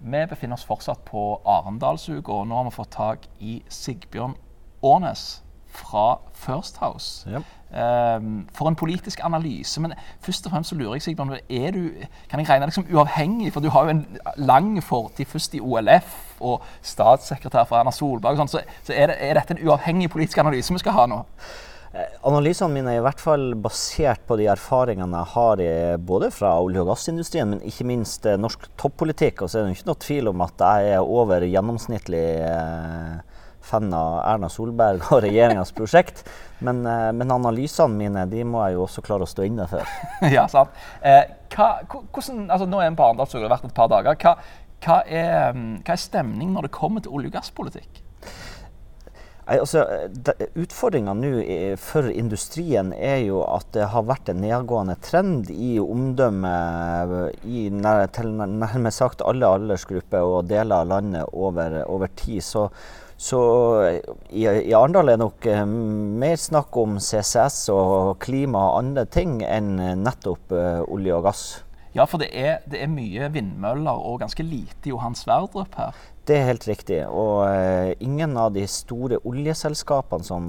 Vi befinner oss fortsatt på Arendalsuka, og nå har vi fått tak i Sigbjørn Aanes fra First House. Ja. Um, for en politisk analyse. Men først og fremst så lurer jeg Sigbjørn, er du, kan jeg regne deg som uavhengig? For du har jo en lang fortid først i OLF og statssekretær for Erna Solberg. og sånt, så, så er, det, er dette en uavhengig politisk analyse vi skal ha nå? Analysene mine er i hvert fall basert på de erfaringene jeg har i, både fra olje- og gassindustrien, men ikke minst eh, norsk toppolitikk. Og så er det ikke noe tvil om at jeg er over gjennomsnittlig eh, fan av Erna Solberg og regjeringas prosjekt. Men, eh, men, analysene mine de må jeg jo også klare å stå inne for. ja, sant. Eh, hva, hvordan, altså Nå er vi på Arendalsuka, det har vært et par dager. Hva, hva, er, mm, hva er stemningen når det kommer til olje- og gasspolitikk? Altså, Utfordringa nå for industrien er jo at det har vært en nedgående trend i omdømmet i nær, til nærmest sagt alle aldersgrupper og deler av landet over, over tid. Så, så i, i Arendal er det nok uh, mer snakk om CCS og klima og andre ting enn nettopp uh, olje og gass. Ja, for det er, det er mye vindmøller og ganske lite Johan Sverdrup her. Det er helt riktig. Og uh, ingen av de store oljeselskapene som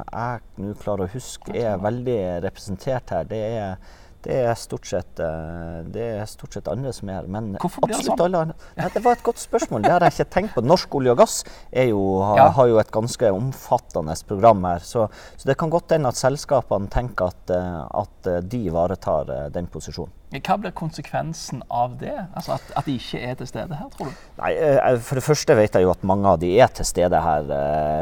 jeg nå klarer å huske, er veldig representert her. Det er, det er, stort sett, uh, det er stort sett andre som er her. Men Hvorfor blir det sånn? Alle, ja, det var et godt spørsmål. Det har jeg ikke tenkt på. Norsk olje og gass jo, har, ja. har, jo et ganske omfattende program her. Så, så det kan godt hende at selskapene tenker at, uh, at de ivaretar den posisjonen. Hva blir konsekvensen av det? Altså at, at, de ikke er til stede her, tror du? Nei, For det første vet jeg jo at mange av de er til stede her.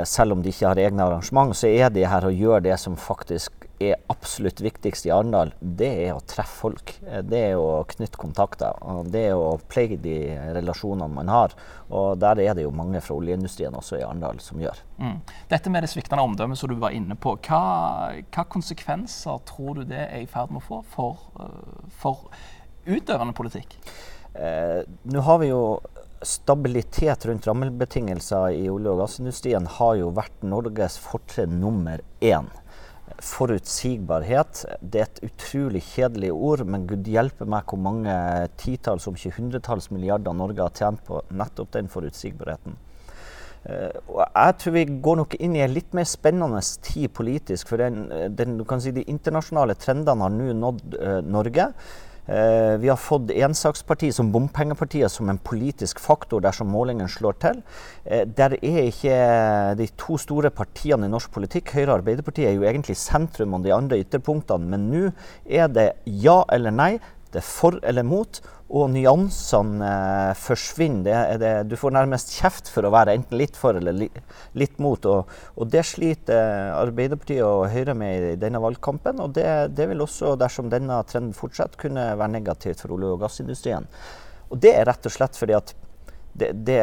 Selv om de ikke har egne arrangement, så er de her og gjør det som faktisk er absolutt viktigst i Arendal. Det er å treffe folk. Det er å knytte kontakter. og Det er å pleie de relasjonene man har. Og der er det jo mange fra oljeindustrien også i Arendal som gjør. Mm. Dette med det sviktende omdømmet som du var inne på, hva, hva konsekvenser tror du det er i ferd med å få for, for utøvende politikk? Eh, Nå har vi jo stabilitet rundt rammebetingelser i olje- og gassindustrien har jo vært Norges fortrinn nummer én forutsigbarhet. Det er et utrolig kjedelig ord, men gud hjelpe meg hvor mange titalls, om ikke hundretalls milliarder Norge har tjent på nettopp den forutsigbarheten. Uh, jeg tror vi går nok inn i en litt mer spennende tid politisk. For den, den, si, de internasjonale trendene har nå nådd uh, Norge. Uh, vi har fått ensakspartiet som bompengepartiet som en politisk faktor dersom målingen slår til. Uh, der er ikke de to store partiene i norsk politikk, Høyre og Arbeiderpartiet, er jo egentlig sentrum og de andre ytterpunktene. Men nå er det ja eller nei. Det er for eller mot, og nyansene eh, forsvinner. Det det, du får nærmest kjeft for å være enten litt for eller li, litt mot. Og, og, det sliter Arbeiderpartiet og Høyre med i denne valgkampen. Og det, det vil også, dersom denne trenden fortsetter, kunne være negativt for olje- og gassindustrien. Og det er rett og slett fordi at det, det,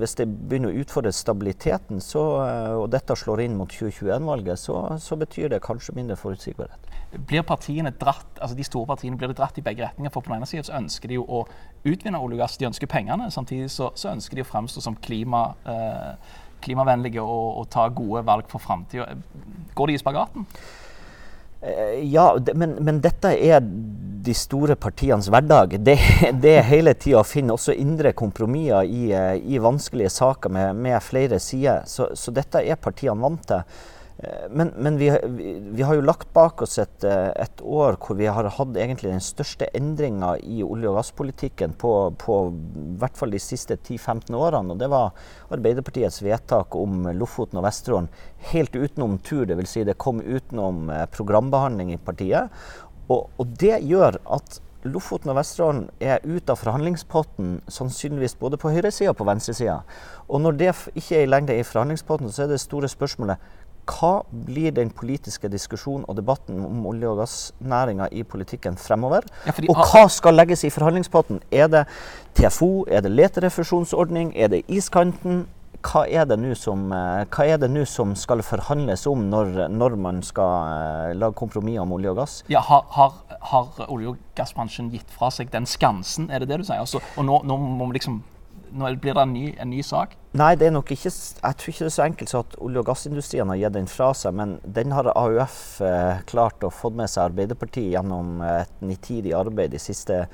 hvis det begynner å utfordre stabiliteten, så, eh, og dette slår inn mot 2021-valget, så, så, betyr det kanskje mindre forutsigbarhet. Blir partiene dratt, altså De store partiene blir det dratt i begge retninger. for På den ene siden så ønsker de jo å utvinne olje og gass, de ønsker pengene. Samtidig så, så ønsker de å fremstå som klima, eh, klimavennlige og, og, ta gode valg for framtida. Går de i spagaten? Eh, ja, men, men, dette er de store partienes hverdag. Det, det er hele tida å finne også indre kompromisser i, eh, i, vanskelige saker med, med flere sider. Så, så, dette er partiene vant til. Eh, men, men vi, vi, vi, har jo lagt bak oss et, eh, et, år hvor vi har hatt egentlig den største endringa i olje- og gasspolitikken på, på hvert fall de siste 10-15 årene. Og det var Arbeiderpartiets vedtak om Lofoten og Vesterålen helt utenom tur. Dvs. Si det kom utenom eh, programbehandling i partiet. Og, og det gjør at Lofoten og Vesterålen er ute av forhandlingspotten sannsynligvis både på høyresida og på venstresida. Og når det ikke er i lengde i forhandlingspotten, så er det store spørsmålet hva blir den politiske diskusjonen og debatten om olje- og gassnæringa i politikken fremover? Ja, og hva skal legges i forhandlingspotten? Er det TFO, er det leterefusjonsordning, er det iskanten? Hva er det nå som, eh, som, skal forhandles om når, når man skal uh, lage kompromisser om olje og gass? Ja, har, har, har, olje- og gassbransjen gitt fra seg den skansen, er det det du sier? Altså, og nå, nå må vi liksom nå blir det en ny, en ny, sak? Nei, det er nok ikke, jeg tror ikke det er så enkelt som at olje- og gassindustrien har gitt den fra seg. Men den har AUF eh, klart å få med seg Arbeiderpartiet gjennom et nitidig arbeid de siste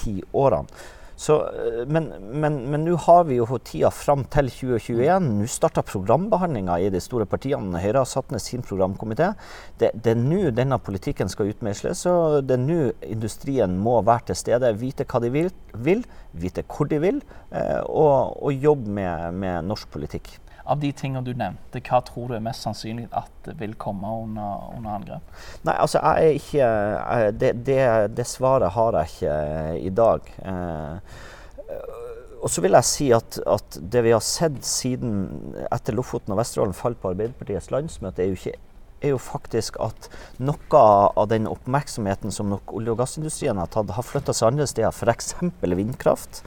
ti årene. Så, eh, men nå har vi jo tida fram til 2021. Nå starter programbehandlinga i de store partiene. Høyre har satt ned sin programkomité. Det, det, er nå denne politikken skal utmeisles, og det er nå industrien må være til stede. Vite hva de vil, vil vite hvor de vil, eh, og, og jobbe med, med norsk politikk. Av de tingene du nevnte, hva tror du er mest sannsynlig at vil komme under, under angrep? Nei, altså jeg er ikke det, det, det, svaret har jeg ikke eh, i dag. Eh, og så vil jeg si at, at, det vi har sett siden etter Lofoten og Vesterålen falt på Arbeiderpartiets landsmøte, er jo, ikke, er jo faktisk at noe av den oppmerksomheten som nok olje- og gassindustrien har tatt, har flytta seg andre steder, f.eks. vindkraft.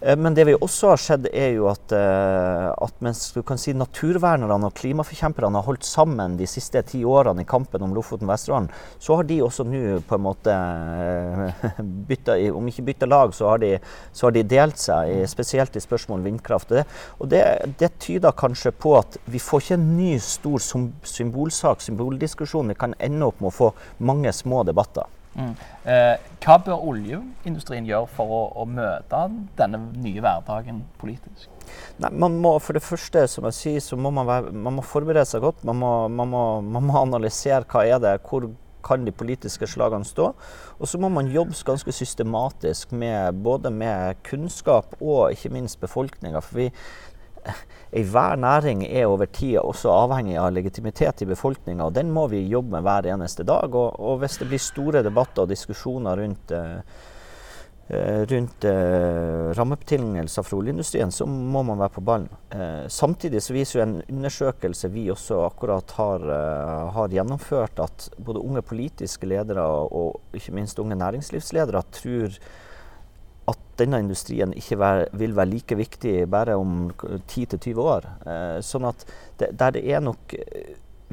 Eh, men det vi også har sett, er jo at, eh, at mens du kan si naturvernerne og klimaforkjemperne har holdt sammen de siste ti årene i kampen om Lofoten-Vesterålen, så har de også nå på en måte eh, bytta, Om ikke bytta lag, så har, de, så har de delt seg, spesielt i spørsmål om vindkraft. Og det, det, tyder kanskje på at vi får ikke en ny stor symbolsak, symboldiskusjon. Vi kan ende opp med å få mange små debatter. Mm. Eh, hva bør oljeindustrien gjøre for å, å, møte denne nye hverdagen politisk? Nei, man må, for det første, som jeg sier, så må man, være, man må forberede seg godt. Man må, man, må, man må, analysere hva er det hvor kan de politiske slagene stå. Og så må man jobbe ganske systematisk med både med kunnskap og ikke minst befolkninga. Enhver næring er over tid også avhengig av legitimitet i befolkninga, den må vi jobbe med hver eneste dag. Og, og hvis det blir store debatter og diskusjoner rundt, uh, rundt eh, rammebetingelser for oljeindustrien, så må man være på ballen. Eh, samtidig så viser jo en undersøkelse vi også akkurat har, har, gjennomført, at både unge politiske ledere og ikke minst unge næringslivsledere tror denne industrien ikke være, vil være like viktig bare om 10-20 år. Eh, sånn at det, der det er nok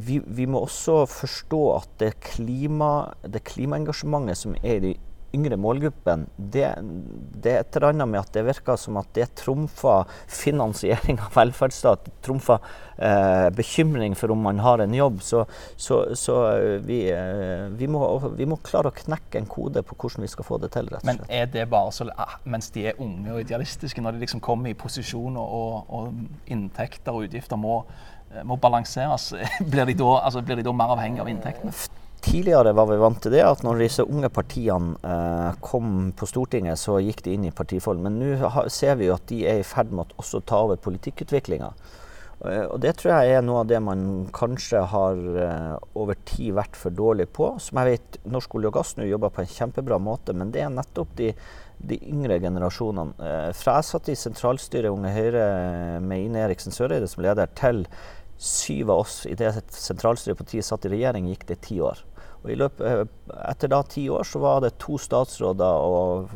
vi, vi, må også forstå at det, klima, det klimaengasjementet som er i yngre målgruppen, det, det, er et eller annet med at det virker som at det trumfer finansiering av velferdsstat, trumfer eh, bekymring for om man har en jobb. Så, så, så eh, vi, eh, vi, må, vi, må, klare å knekke en kode på hvordan vi skal få det til. rett og slett. Men er det bare så, mens de er unge og idealistiske, når de liksom kommer i posisjon og, og inntekter og utgifter må, eh, må balanseres, blir de, da, altså, blir de da mer avhengig av inntektene? Tidligere var vi vant til det, at når disse unge partiene eh, kom på Stortinget, så gikk de inn i partifold. Men nå ser vi jo at de er i ferd med å også ta over politikkutviklinga. Eh, og det tror jeg er noe av det man kanskje har eh, over tid vært for dårlig på. Som jeg vet Norsk olje og gass nå jobber på en kjempebra måte, men det er nettopp de, de yngre generasjonene. Eh, fra jeg satt i sentralstyret Unge Høyre med Ine Eriksen Søreide som leder, til syv av oss i det sentralstyret partiet satt i regjering, gikk det ti år. Og i løpet, eh, etter da ti år så var det to statsråder og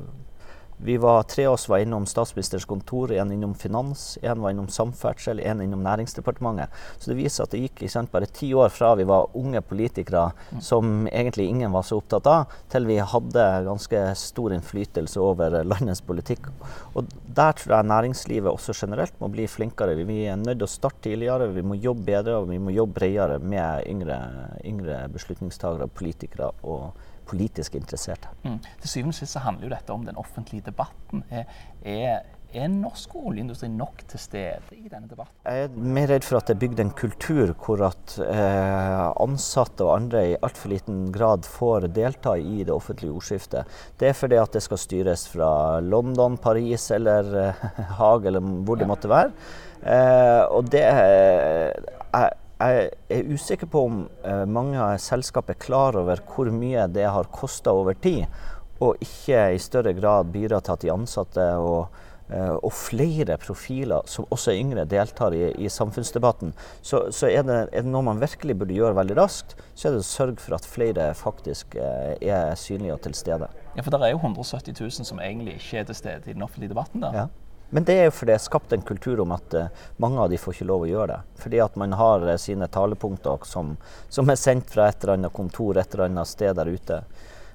vi var, tre av oss var innom statsministerens kontor, én innom finans, én var innom samferdsel, én innom Næringsdepartementet. Så det viser at det gikk sant, bare ti år fra vi var unge politikere mm. som egentlig ingen var så opptatt av, til vi hadde ganske stor innflytelse over landets politikk. Og der tror jeg næringslivet også generelt må bli flinkere. Vi er nødt til å starte tidligere, vi må jobbe bedre og vi må jobbe bredere med yngre, yngre beslutningstagere, politikere og politisk interesserte. Mm. Til syvende og sist handler jo dette om den offentlige debatten. Er, er, er norsk oljeindustri nok til stede i denne debatten? Jeg er mer redd for at det er bygd en kultur hvor at eh, ansatte og andre i altfor liten grad får delta i det offentlige ordskiftet. Det er fordi at det skal styres fra London, Paris eller eh, Haag eller hvor det måtte være. Eh, og det eh, jeg er usikker på om mange mange selskap er klar over hvor mye det har kosta over tid, og ikke i større grad bidra til at de ansatte og, eh, og flere profiler, som også er yngre, deltar i, i samfunnsdebatten. Så, så er, det, er, det, noe man virkelig burde gjøre veldig raskt, så er det å sørge for at flere faktisk eh, er synlige og til stede. Ja, For det er jo 170 000 som egentlig ikke er til stede i den offentlige debatten? da. Ja. Men det er jo fordi det er skapt en kultur om at uh, mange av de får ikke lov å gjøre det. Fordi at man har uh, sine talepunkter som, som, er sendt fra et eller annet kontor et eller annet sted der ute.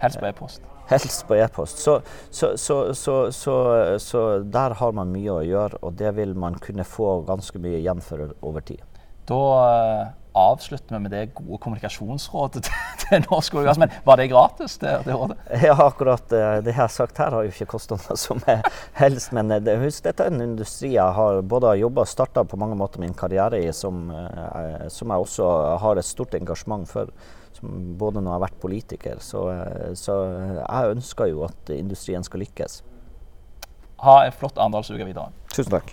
Helst på e-post. Helst på e-post. Så, så, så, så, der har man mye å gjøre, og det vil man kunne få ganske mye igjen for over tid. Da eh, avslutter vi med det gode kommunikasjonsrådet til, til Norsk olje og gass. Men var det gratis, det, det rådet? Ja, akkurat eh, det jeg har sagt her har jo ikke kosta noe som helst. Men eh, det, husk, dette er en industri jeg har både jobba og starta på mange måter min karriere i, som, eh, som, jeg også har et stort engasjement for. Som, både når jeg har vært politiker. Så, så jeg ønsker jo at industrien skal lykkes. Ha en flott Arendalsuke videre. Tusen takk.